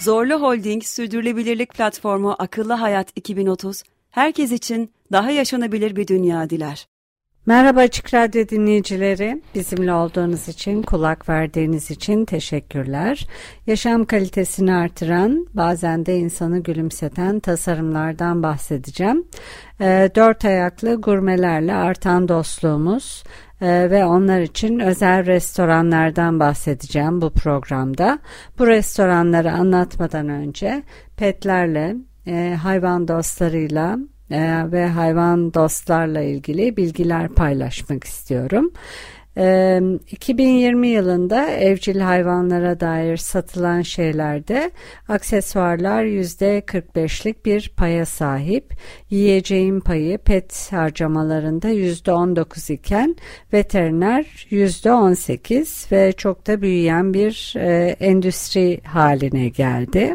Zorlu Holding Sürdürülebilirlik Platformu Akıllı Hayat 2030, herkes için daha yaşanabilir bir dünya diler. Merhaba Açık Radyo dinleyicileri. Bizimle olduğunuz için, kulak verdiğiniz için teşekkürler. Yaşam kalitesini artıran, bazen de insanı gülümseten tasarımlardan bahsedeceğim. E, dört ayaklı gurmelerle artan dostluğumuz, ee, ve onlar için özel restoranlardan bahsedeceğim bu programda. Bu restoranları anlatmadan önce petlerle, e, hayvan dostlarıyla e, ve hayvan dostlarla ilgili bilgiler paylaşmak istiyorum. 2020 yılında evcil hayvanlara dair satılan şeylerde aksesuarlar %45'lik bir paya sahip. Yiyeceğin payı pet harcamalarında %19 iken veteriner %18 ve çok da büyüyen bir endüstri haline geldi.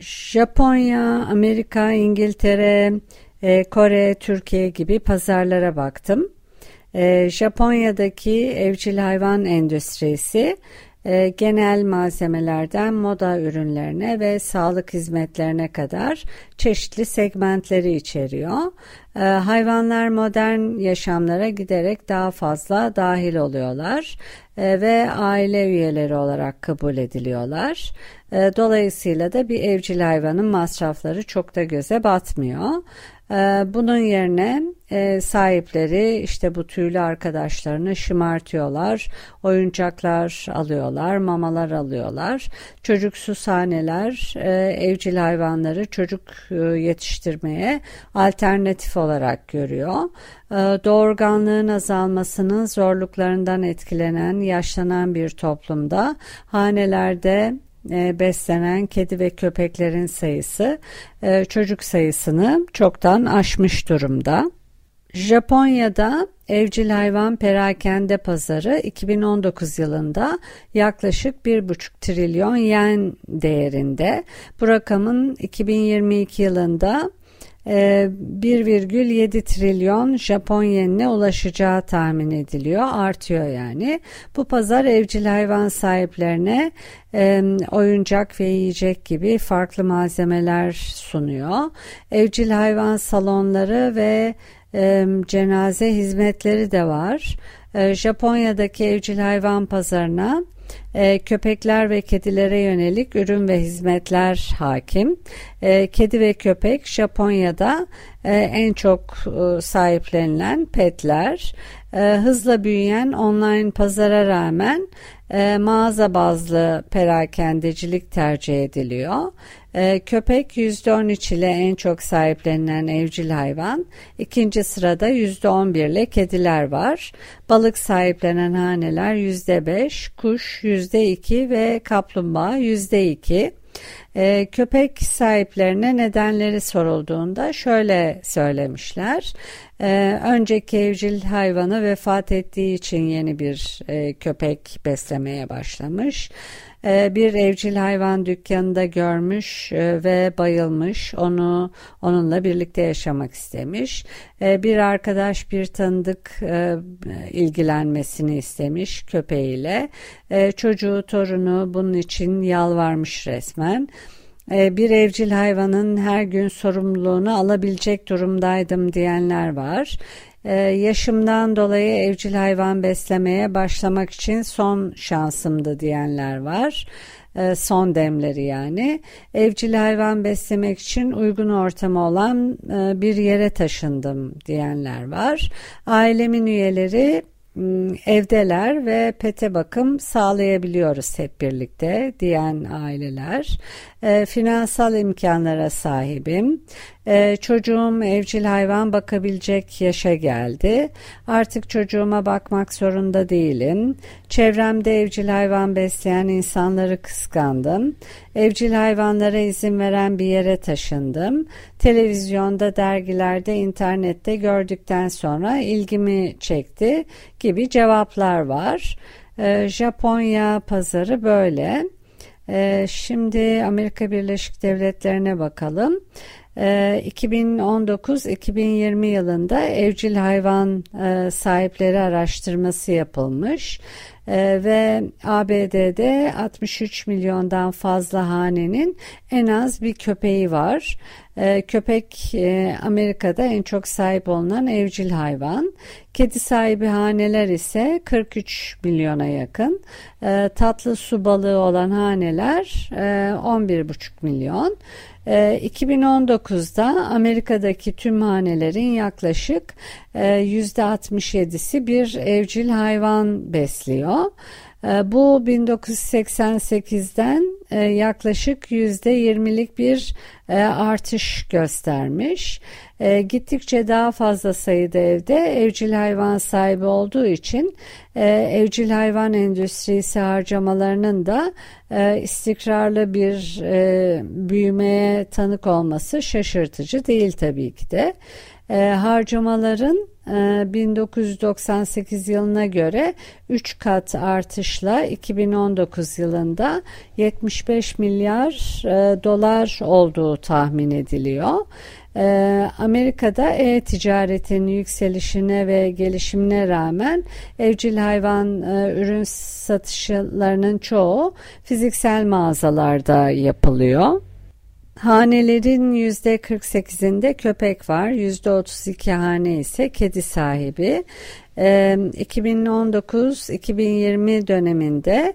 Japonya, Amerika, İngiltere, Kore, Türkiye gibi pazarlara baktım. E, Japonya'daki evcil hayvan endüstrisi e, genel malzemelerden moda ürünlerine ve sağlık hizmetlerine kadar çeşitli segmentleri içeriyor. E, hayvanlar modern yaşamlara giderek daha fazla dahil oluyorlar e, ve aile üyeleri olarak kabul ediliyorlar. E, dolayısıyla da bir evcil hayvanın masrafları çok da göze batmıyor. Ee, bunun yerine e, sahipleri işte bu tüylü arkadaşlarını şımartıyorlar, oyuncaklar alıyorlar, mamalar alıyorlar. Çocuk sahneler e, evcil hayvanları çocuk e, yetiştirmeye alternatif olarak görüyor. Doğurganlığın azalmasının zorluklarından etkilenen, yaşlanan bir toplumda hanelerde e, beslenen kedi ve köpeklerin sayısı e, çocuk sayısını çoktan aşmış durumda. Japonya'da evcil hayvan perakende pazarı 2019 yılında yaklaşık 1,5 trilyon yen değerinde. Bu rakamın 2022 yılında 1,7 ee, trilyon Japon yenine ulaşacağı tahmin ediliyor. Artıyor yani. Bu pazar evcil hayvan sahiplerine oyuncak ve yiyecek gibi farklı malzemeler sunuyor. Evcil hayvan salonları ve cenaze hizmetleri de var. Ee, Japonya'daki evcil hayvan pazarına e, köpekler ve kedilere yönelik ürün ve hizmetler hakim. E, kedi ve köpek Japonya'da e, en çok e, sahiplenilen petler. E, hızla büyüyen online pazara rağmen e, mağaza bazlı perakendecilik tercih ediliyor. E, köpek %13 ile en çok sahiplenilen evcil hayvan. İkinci sırada %11 ile kediler var. Balık sahiplenen haneler %5, kuş %2 ve kaplumbağa %2. E, köpek sahiplerine nedenleri sorulduğunda şöyle söylemişler. E, önceki evcil hayvanı vefat ettiği için yeni bir e, köpek beslemeye başlamış. Ee, bir evcil hayvan dükkanında görmüş e, ve bayılmış. Onu onunla birlikte yaşamak istemiş. Ee, bir arkadaş bir tanıdık e, ilgilenmesini istemiş köpeğiyle. Ee, çocuğu torunu bunun için yalvarmış resmen bir evcil hayvanın her gün sorumluluğunu alabilecek durumdaydım diyenler var. Ee, yaşımdan dolayı evcil hayvan beslemeye başlamak için son şansımdı diyenler var. Ee, son demleri yani. Evcil hayvan beslemek için uygun ortamı olan e, bir yere taşındım diyenler var. Ailemin üyeleri evdeler ve pete bakım sağlayabiliyoruz hep birlikte diyen aileler. E, finansal imkanlara sahibim. E, çocuğum evcil hayvan bakabilecek yaşa geldi. Artık çocuğuma bakmak zorunda değilim. Çevremde evcil hayvan besleyen insanları kıskandım. Evcil hayvanlara izin veren bir yere taşındım. Televizyonda, dergilerde, internette gördükten sonra ilgimi çekti gibi cevaplar var. E, Japonya pazarı böyle. E, şimdi Amerika Birleşik Devletleri'ne bakalım. 2019-2020 ee, yılında evcil hayvan e, sahipleri araştırması yapılmış ee, ve ABD'de 63 milyondan fazla hanenin en az bir köpeği var. Ee, köpek e, Amerika'da en çok sahip olunan evcil hayvan. Kedi sahibi haneler ise 43 milyona yakın. Tatlı su balığı olan haneler 11,5 e, milyon. 2019'da ee, Amerika'daki tüm hanelerin yaklaşık %67'si e, bir evcil hayvan besliyor. Ee, bu 1988'den e, yaklaşık %20'lik bir e, artış göstermiş. E, gittikçe daha fazla sayıda evde evcil hayvan sahibi olduğu için evcil hayvan endüstrisi harcamalarının da istikrarlı bir büyümeye tanık olması şaşırtıcı değil tabii ki de. harcamaların 1998 ee, yılına göre 3 kat artışla 2019 yılında 75 milyar e, dolar olduğu tahmin ediliyor. Ee, Amerika'da e-ticaretin yükselişine ve gelişimine rağmen evcil hayvan e, ürün satışlarının çoğu fiziksel mağazalarda yapılıyor. Hanelerin %48'inde köpek var, %32 hane ise kedi sahibi. 2019-2020 döneminde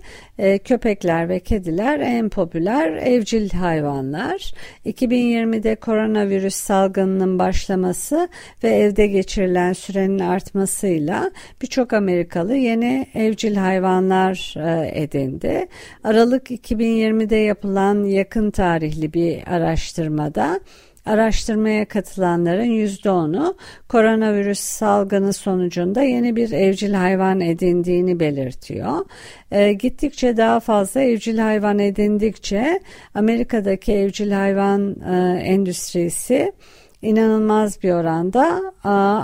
köpekler ve kediler en popüler evcil hayvanlar. 2020'de koronavirüs salgınının başlaması ve evde geçirilen sürenin artmasıyla birçok Amerikalı yeni evcil hayvanlar edindi. Aralık 2020'de yapılan yakın tarihli bir araştırmada Araştırmaya katılanların %10'u koronavirüs salgını sonucunda yeni bir evcil hayvan edindiğini belirtiyor. E, gittikçe daha fazla evcil hayvan edindikçe Amerika'daki evcil hayvan e, endüstrisi inanılmaz bir oranda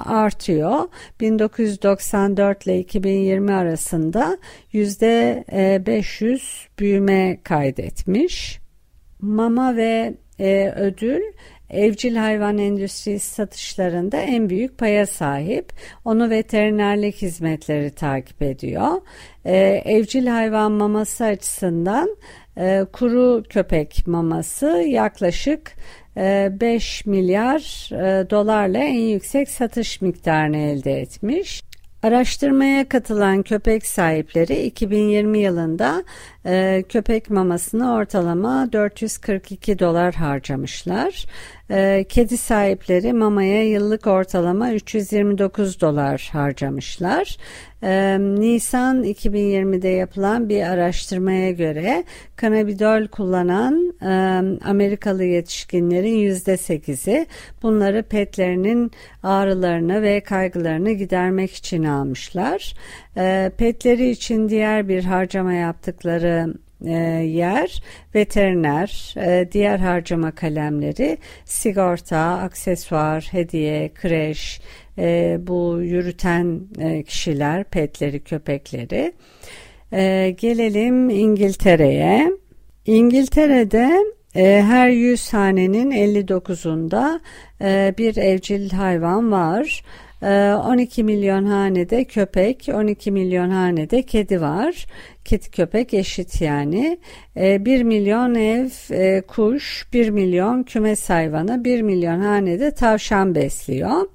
artıyor. 1994 ile 2020 arasında yüzde 500 e, büyüme kaydetmiş. Mama ve e, ödül evcil hayvan endüstrisi satışlarında en büyük paya sahip. Onu veterinerlik hizmetleri takip ediyor. Ee, evcil hayvan maması açısından e, kuru köpek maması yaklaşık 5 e, milyar e, dolarla en yüksek satış miktarını elde etmiş. Araştırmaya katılan köpek sahipleri 2020 yılında e, köpek mamasını ortalama 442 dolar harcamışlar. E, kedi sahipleri mamaya yıllık ortalama 329 dolar harcamışlar. E, Nisan 2020'de yapılan bir araştırmaya göre kanabidol kullanan e, Amerikalı yetişkinlerin %8'i bunları petlerinin ağrılarını ve kaygılarını gidermek için almışlar. E, petleri için diğer bir harcama yaptıkları e, yer veteriner, e, diğer harcama kalemleri, sigorta, aksesuar, hediye, kreş, e, bu yürüten kişiler, petleri, köpekleri. Gelelim İngiltere'ye. İngiltere'de her 100 hanenin 59'unda e, bir evcil hayvan var. 12 ee, milyon hanede köpek, 12 milyon hanede kedi var. Kedi köpek eşit yani. 1 ee, milyon ev e, kuş, 1 milyon kümes hayvanı, 1 milyon hanede tavşan besliyor.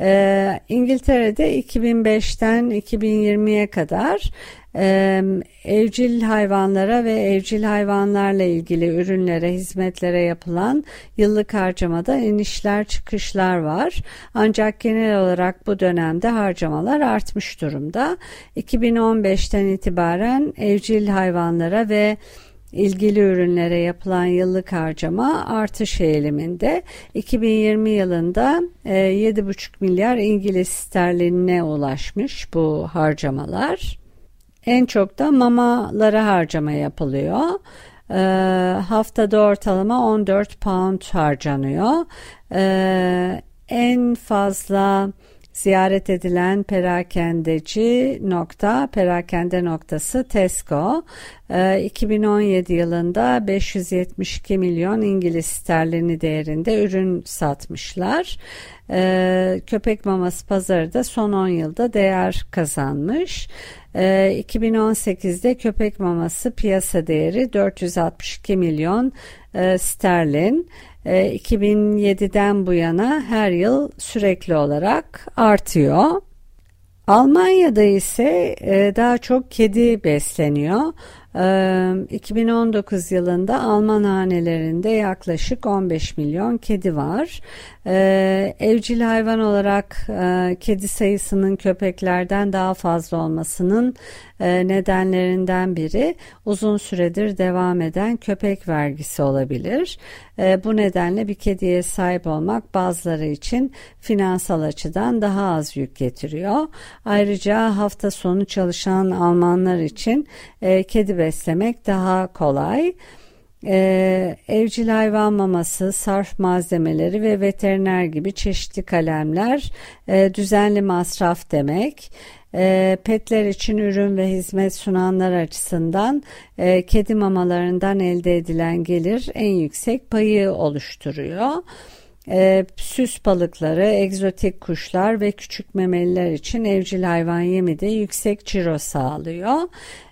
E, İngiltere'de 2005'ten 2020'ye kadar e, evcil hayvanlara ve evcil hayvanlarla ilgili ürünlere, hizmetlere yapılan yıllık harcamada inişler çıkışlar var. Ancak genel olarak bu dönemde harcamalar artmış durumda. 2015'ten itibaren evcil hayvanlara ve ilgili ürünlere yapılan yıllık harcama artış eğiliminde 2020 yılında 7,5 e, milyar İngiliz sterlinine ulaşmış bu harcamalar. En çok da mamalara harcama yapılıyor. E, haftada ortalama 14 pound harcanıyor. E, en fazla ziyaret edilen perakendeci nokta, perakende noktası Tesco. 2017 ee, yılında 572 milyon İngiliz sterlini değerinde ürün satmışlar. Ee, köpek maması pazarı da son 10 yılda değer kazanmış. 2018'de ee, köpek maması piyasa değeri 462 milyon e, sterlin. 2007'den bu yana her yıl sürekli olarak artıyor. Almanya'da ise e, daha çok kedi besleniyor. 2019 yılında Alman hanelerinde yaklaşık 15 milyon kedi var. Evcil hayvan olarak kedi sayısının köpeklerden daha fazla olmasının nedenlerinden biri uzun süredir devam eden köpek vergisi olabilir. Bu nedenle bir kediye sahip olmak bazıları için finansal açıdan daha az yük getiriyor. Ayrıca hafta sonu çalışan Almanlar için kedi beslemek daha kolay. Ee, evcil hayvan maması, sarf malzemeleri ve veteriner gibi çeşitli kalemler e, düzenli masraf demek. E, petler için ürün ve hizmet sunanlar açısından e, kedi mamalarından elde edilen gelir en yüksek payı oluşturuyor. E, süs balıkları, egzotik kuşlar ve küçük memeliler için evcil hayvan yemi de yüksek ciro sağlıyor.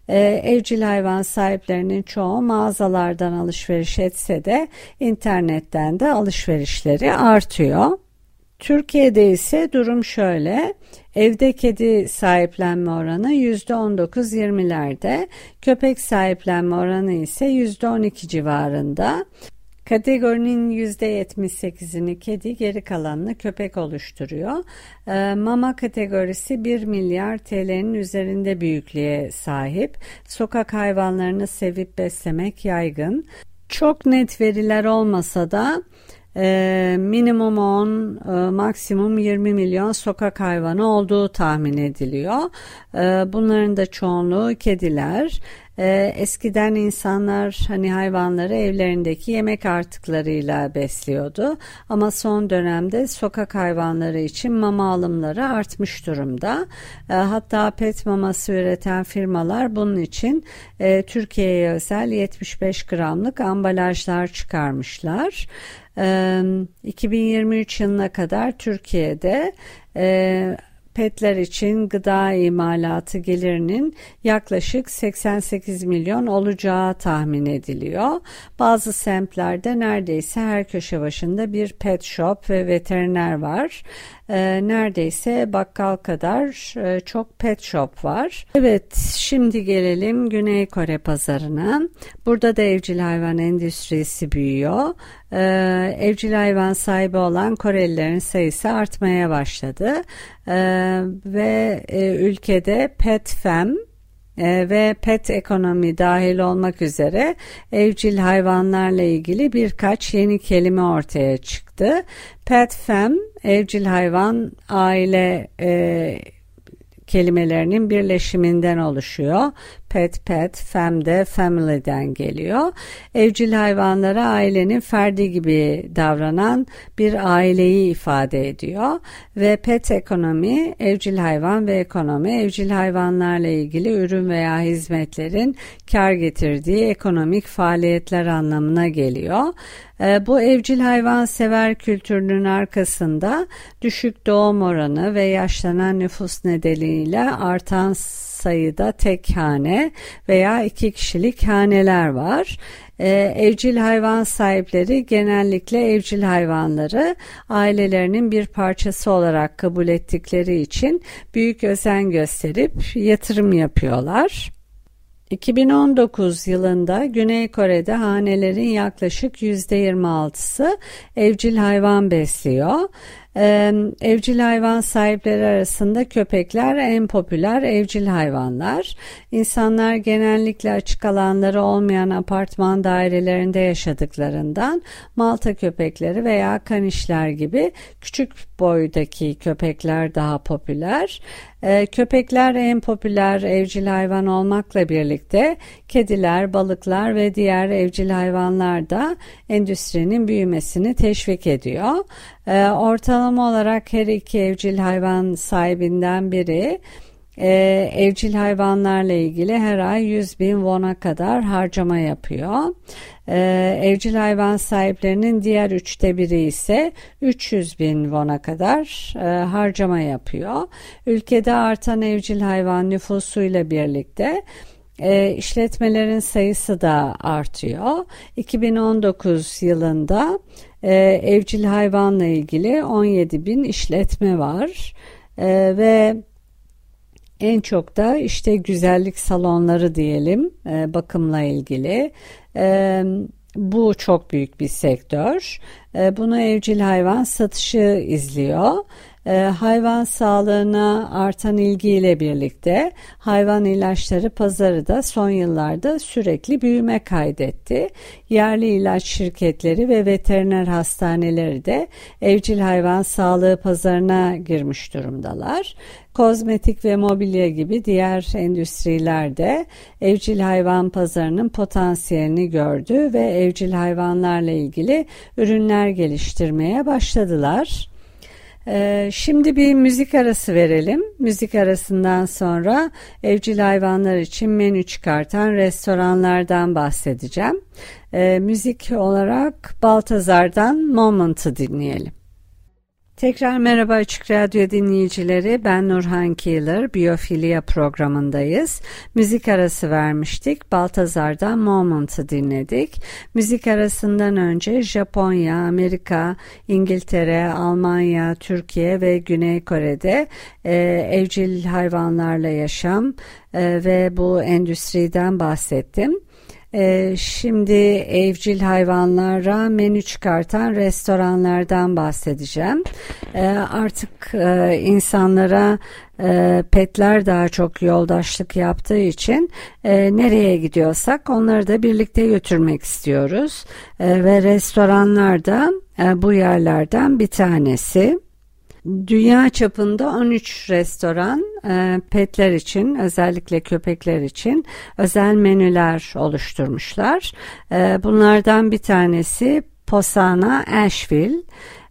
E, evcil hayvan sahiplerinin çoğu mağazalardan alışveriş etse de internetten de alışverişleri artıyor. Türkiye'de ise durum şöyle. Evde kedi sahiplenme oranı %19-20'lerde, köpek sahiplenme oranı ise %12 civarında. Kategorinin %78'ini kedi, geri kalanını köpek oluşturuyor. E, mama kategorisi 1 milyar TL'nin üzerinde büyüklüğe sahip. Sokak hayvanlarını sevip beslemek yaygın. Çok net veriler olmasa da e, minimum 10 e, maksimum 20 milyon sokak hayvanı olduğu tahmin ediliyor. E, bunların da çoğunluğu kediler. Ee, eskiden insanlar hani hayvanları evlerindeki yemek artıklarıyla besliyordu ama son dönemde sokak hayvanları için mama alımları artmış durumda. Ee, hatta pet maması üreten firmalar bunun için e, Türkiye'ye özel 75 gramlık ambalajlar çıkarmışlar. 2023 yılına kadar Türkiye'de petler için gıda imalatı gelirinin yaklaşık 88 milyon olacağı tahmin ediliyor. Bazı semtlerde neredeyse her köşe başında bir pet shop ve veteriner var e, neredeyse bakkal kadar e, çok pet shop var. Evet şimdi gelelim Güney Kore pazarına. Burada da evcil hayvan endüstrisi büyüyor. E, evcil hayvan sahibi olan Korelilerin sayısı artmaya başladı. E, ve e, ülkede pet fem e, ve pet ekonomi dahil olmak üzere evcil hayvanlarla ilgili birkaç yeni kelime ortaya çıktı. Pet fem evcil hayvan aile e, kelimelerinin birleşiminden oluşuyor. Pet pet, fem de family'den geliyor. Evcil hayvanlara ailenin ferdi gibi davranan bir aileyi ifade ediyor. Ve pet ekonomi, evcil hayvan ve ekonomi, evcil hayvanlarla ilgili ürün veya hizmetlerin kar getirdiği ekonomik faaliyetler anlamına geliyor. Ee, bu evcil hayvan sever kültürünün arkasında düşük doğum oranı ve yaşlanan nüfus nedeniyle artan sayıda tek hane veya iki kişilik haneler var. Ee, evcil hayvan sahipleri genellikle evcil hayvanları ailelerinin bir parçası olarak kabul ettikleri için büyük özen gösterip yatırım yapıyorlar. 2019 yılında Güney Kore'de hanelerin yaklaşık %26'sı evcil hayvan besliyor. Ee, evcil hayvan sahipleri arasında köpekler en popüler evcil hayvanlar. İnsanlar genellikle açık alanları olmayan apartman dairelerinde yaşadıklarından Malta köpekleri veya kanişler gibi küçük boydaki köpekler daha popüler. Ee, köpekler en popüler evcil hayvan olmakla birlikte kediler, balıklar ve diğer evcil hayvanlar da endüstrinin büyümesini teşvik ediyor. Ee, ortalama olarak her iki evcil hayvan sahibinden biri e, evcil hayvanlarla ilgili her ay 100 bin won'a kadar harcama yapıyor. E, evcil hayvan sahiplerinin diğer üçte biri ise 300 bin won'a kadar e, harcama yapıyor. Ülkede artan evcil hayvan nüfusuyla birlikte e, işletmelerin sayısı da artıyor. 2019 yılında e, evcil hayvanla ilgili 17 bin işletme var e, ve en çok da işte güzellik salonları diyelim e, bakımla ilgili. E, bu çok büyük bir sektör. E, bunu evcil hayvan satışı izliyor e, hayvan sağlığına artan ilgiyle birlikte hayvan ilaçları pazarı da son yıllarda sürekli büyüme kaydetti. Yerli ilaç şirketleri ve veteriner hastaneleri de evcil hayvan sağlığı pazarına girmiş durumdalar. Kozmetik ve mobilya gibi diğer endüstriler de evcil hayvan pazarının potansiyelini gördü ve evcil hayvanlarla ilgili ürünler geliştirmeye başladılar. Ee, şimdi bir müzik arası verelim. Müzik arasından sonra evcil hayvanlar için menü çıkartan restoranlardan bahsedeceğim. Ee, müzik olarak Baltazar'dan Moment'ı dinleyelim. Tekrar merhaba Açık Radyo dinleyicileri. Ben Nurhan Keeler. Biyofilya programındayız. Müzik arası vermiştik. Baltazar'dan Moment'ı dinledik. Müzik arasından önce Japonya, Amerika, İngiltere, Almanya, Türkiye ve Güney Kore'de e, evcil hayvanlarla yaşam e, ve bu endüstriden bahsettim. Ee, şimdi evcil hayvanlara menü çıkartan restoranlardan bahsedeceğim. Ee, artık e, insanlara e, petler daha çok yoldaşlık yaptığı için e, nereye gidiyorsak onları da birlikte götürmek istiyoruz. ve restoranlar da bu yerlerden bir tanesi. Dünya çapında 13 restoran e, petler için özellikle köpekler için özel menüler oluşturmuşlar. E, bunlardan bir tanesi Posana Asheville.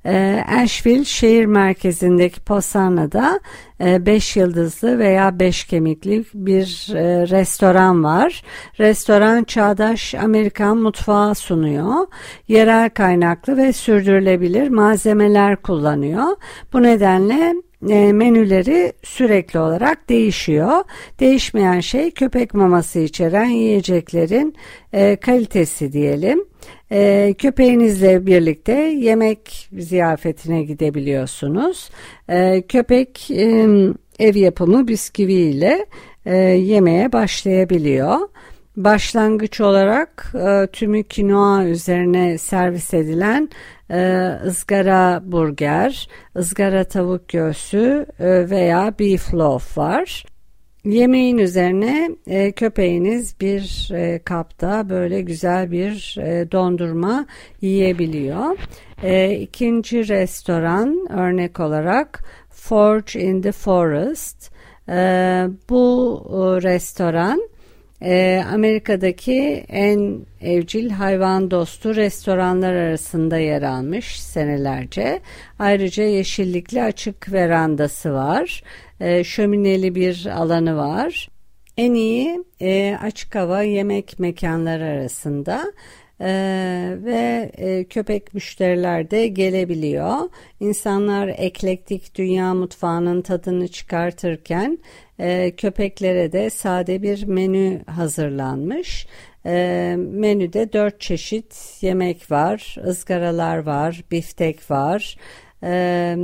E, Asheville şehir merkezindeki Posana'da 5 e, yıldızlı veya 5 kemikli bir e, restoran var. Restoran çağdaş Amerikan mutfağı sunuyor. Yerel kaynaklı ve sürdürülebilir malzemeler kullanıyor. Bu nedenle e, menüleri sürekli olarak değişiyor. Değişmeyen şey köpek maması içeren yiyeceklerin e, kalitesi diyelim. E, köpeğinizle birlikte yemek ziyafetine gidebiliyorsunuz. E, köpek e, ev yapımı bisküviyle e, yemeye başlayabiliyor. Başlangıç olarak e, tümü kinoa üzerine servis edilen e, ızgara burger, ızgara tavuk göğsü e, veya beef loaf var. Yemeğin üzerine e, köpeğiniz bir e, kapta böyle güzel bir e, dondurma yiyebiliyor. E, ikinci restoran örnek olarak Forge in the Forest. E, bu e, restoran e, Amerika'daki en evcil hayvan dostu restoranlar arasında yer almış senelerce. Ayrıca yeşillikli açık verandası var. E, şömineli bir alanı var. En iyi e, açık hava yemek mekanları arasında Ee, ve e, köpek müşteriler de gelebiliyor. İnsanlar eklektik dünya mutfağının tadını çıkartırken e, köpeklere de sade bir menü hazırlanmış. E, menüde dört çeşit yemek var, ızgaralar var, biftek var e,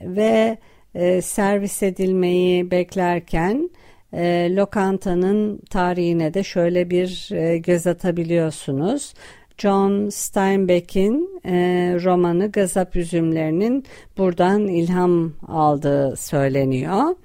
ve e, servis edilmeyi beklerken e, lokantanın tarihine de şöyle bir e, göz atabiliyorsunuz. John Steinbeck'in e, romanı Gazap Üzümlerinin buradan ilham aldığı söyleniyor.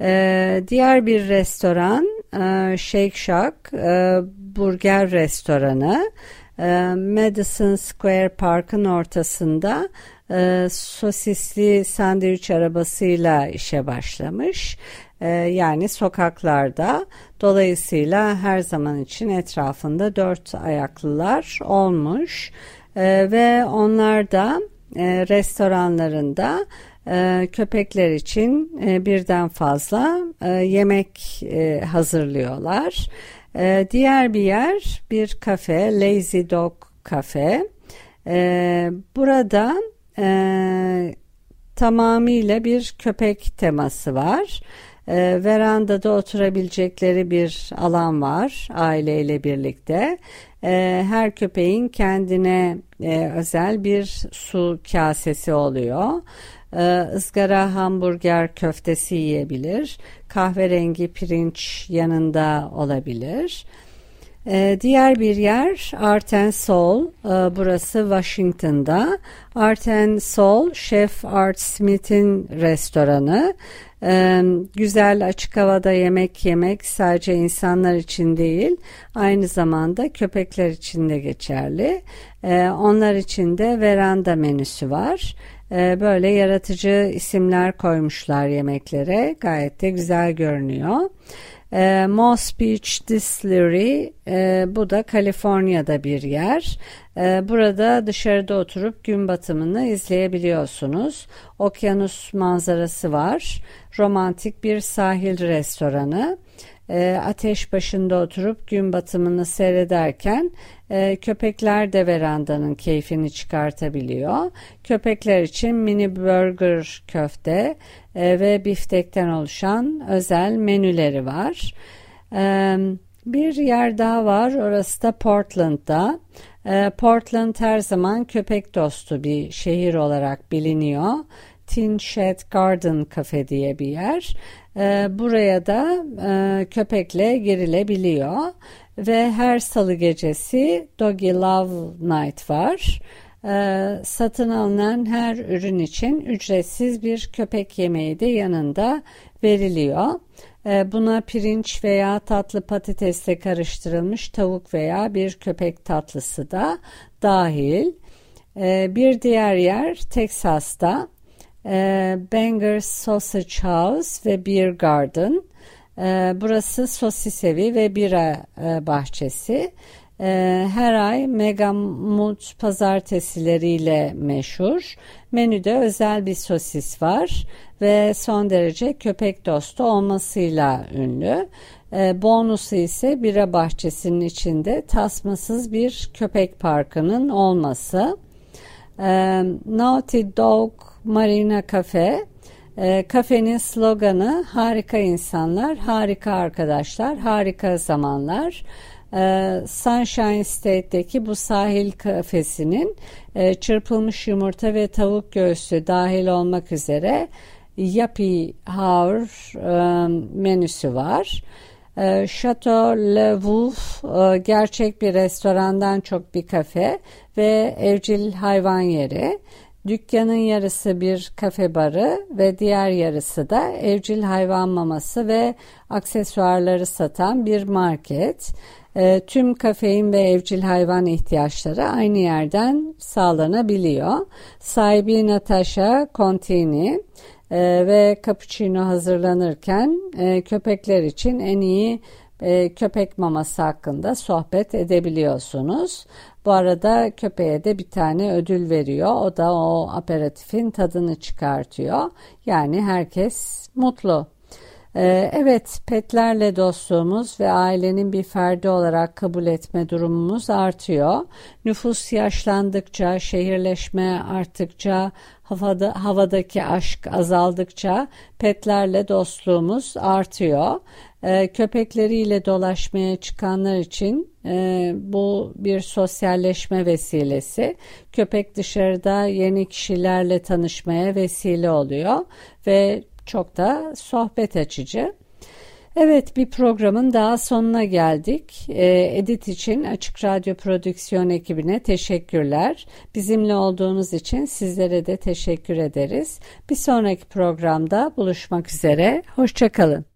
E, diğer bir restoran e, Shake Shack e, burger restoranı. E, Madison Square Park'ın ortasında e, sosisli sandviç arabasıyla işe başlamış. E, yani sokaklarda dolayısıyla her zaman için etrafında dört ayaklılar olmuş e, ve onlar da e, restoranlarında e, köpekler için e, birden fazla e, yemek e, hazırlıyorlar. E, diğer bir yer bir kafe Lazy Dog Cafe. E, burada e, tamamıyla bir köpek teması var. E, verandada oturabilecekleri bir alan var aileyle birlikte. E, her köpeğin kendine e, özel bir su kasesi oluyor. E, ızgara hamburger köftesi yiyebilir. Kahverengi pirinç yanında olabilir. Ee, diğer bir yer Art and Soul. Ee, burası Washington'da. Art and Soul, Chef Art Smith'in restoranı. Ee, güzel açık havada yemek yemek sadece insanlar için değil, aynı zamanda köpekler için de geçerli. Ee, onlar için de veranda menüsü var. Ee, böyle yaratıcı isimler koymuşlar yemeklere. Gayet de güzel görünüyor. E, Moss Beach Distillery e, bu da Kaliforniya'da bir yer. E, burada dışarıda oturup gün batımını izleyebiliyorsunuz. Okyanus manzarası var. Romantik bir sahil restoranı e, ateş başında oturup gün batımını seyrederken e, köpekler de verandanın keyfini çıkartabiliyor. Köpekler için mini burger köfte e, ve biftekten oluşan özel menüleri var. E, bir yer daha var orası da Portland'da. E, Portland her zaman köpek dostu bir şehir olarak biliniyor. Tin Shed Garden Cafe diye bir yer. E, buraya da e, köpekle girilebiliyor ve her salı gecesi Doggy Love Night var. E, satın alınan her ürün için ücretsiz bir köpek yemeği de yanında veriliyor. E, buna pirinç veya tatlı patatesle karıştırılmış tavuk veya bir köpek tatlısı da dahil. E, bir diğer yer Teksas'ta e, Bangor Sausage House ve Beer Garden. E, burası sosis evi ve bira e, bahçesi. E, her ay Mega Mut pazartesileriyle meşhur. Menüde özel bir sosis var ve son derece köpek dostu olmasıyla ünlü. E, bonusu ise bira bahçesinin içinde tasmasız bir köpek parkının olması. E, Naughty Dog Marina Cafe. E, kafenin sloganı harika insanlar, harika arkadaşlar, harika zamanlar. E, Sunshine State'deki bu sahil kafesinin e, çırpılmış yumurta ve tavuk göğsü dahil olmak üzere Yappy Hour e, menüsü var. E, Chateau Le Wolf e, gerçek bir restorandan çok bir kafe ve evcil hayvan yeri. Dükkanın yarısı bir kafe barı ve diğer yarısı da evcil hayvan maması ve aksesuarları satan bir market. E, tüm kafein ve evcil hayvan ihtiyaçları aynı yerden sağlanabiliyor. Sahibi Natasha Contini e, ve cappuccino hazırlanırken e, köpekler için en iyi e, köpek maması hakkında sohbet edebiliyorsunuz. Bu arada köpeğe de bir tane ödül veriyor. O da o aperatifin tadını çıkartıyor. Yani herkes mutlu. Ee, evet, petlerle dostluğumuz ve ailenin bir ferdi olarak kabul etme durumumuz artıyor. Nüfus yaşlandıkça, şehirleşme arttıkça, havada, havadaki aşk azaldıkça petlerle dostluğumuz artıyor. Ee, köpekleriyle dolaşmaya çıkanlar için e, bu bir sosyalleşme vesilesi. Köpek dışarıda yeni kişilerle tanışmaya vesile oluyor ve çok da sohbet açıcı. Evet bir programın daha sonuna geldik. Ee, edit için Açık Radyo Prodüksiyon ekibine teşekkürler. Bizimle olduğunuz için sizlere de teşekkür ederiz. Bir sonraki programda buluşmak üzere. Hoşçakalın.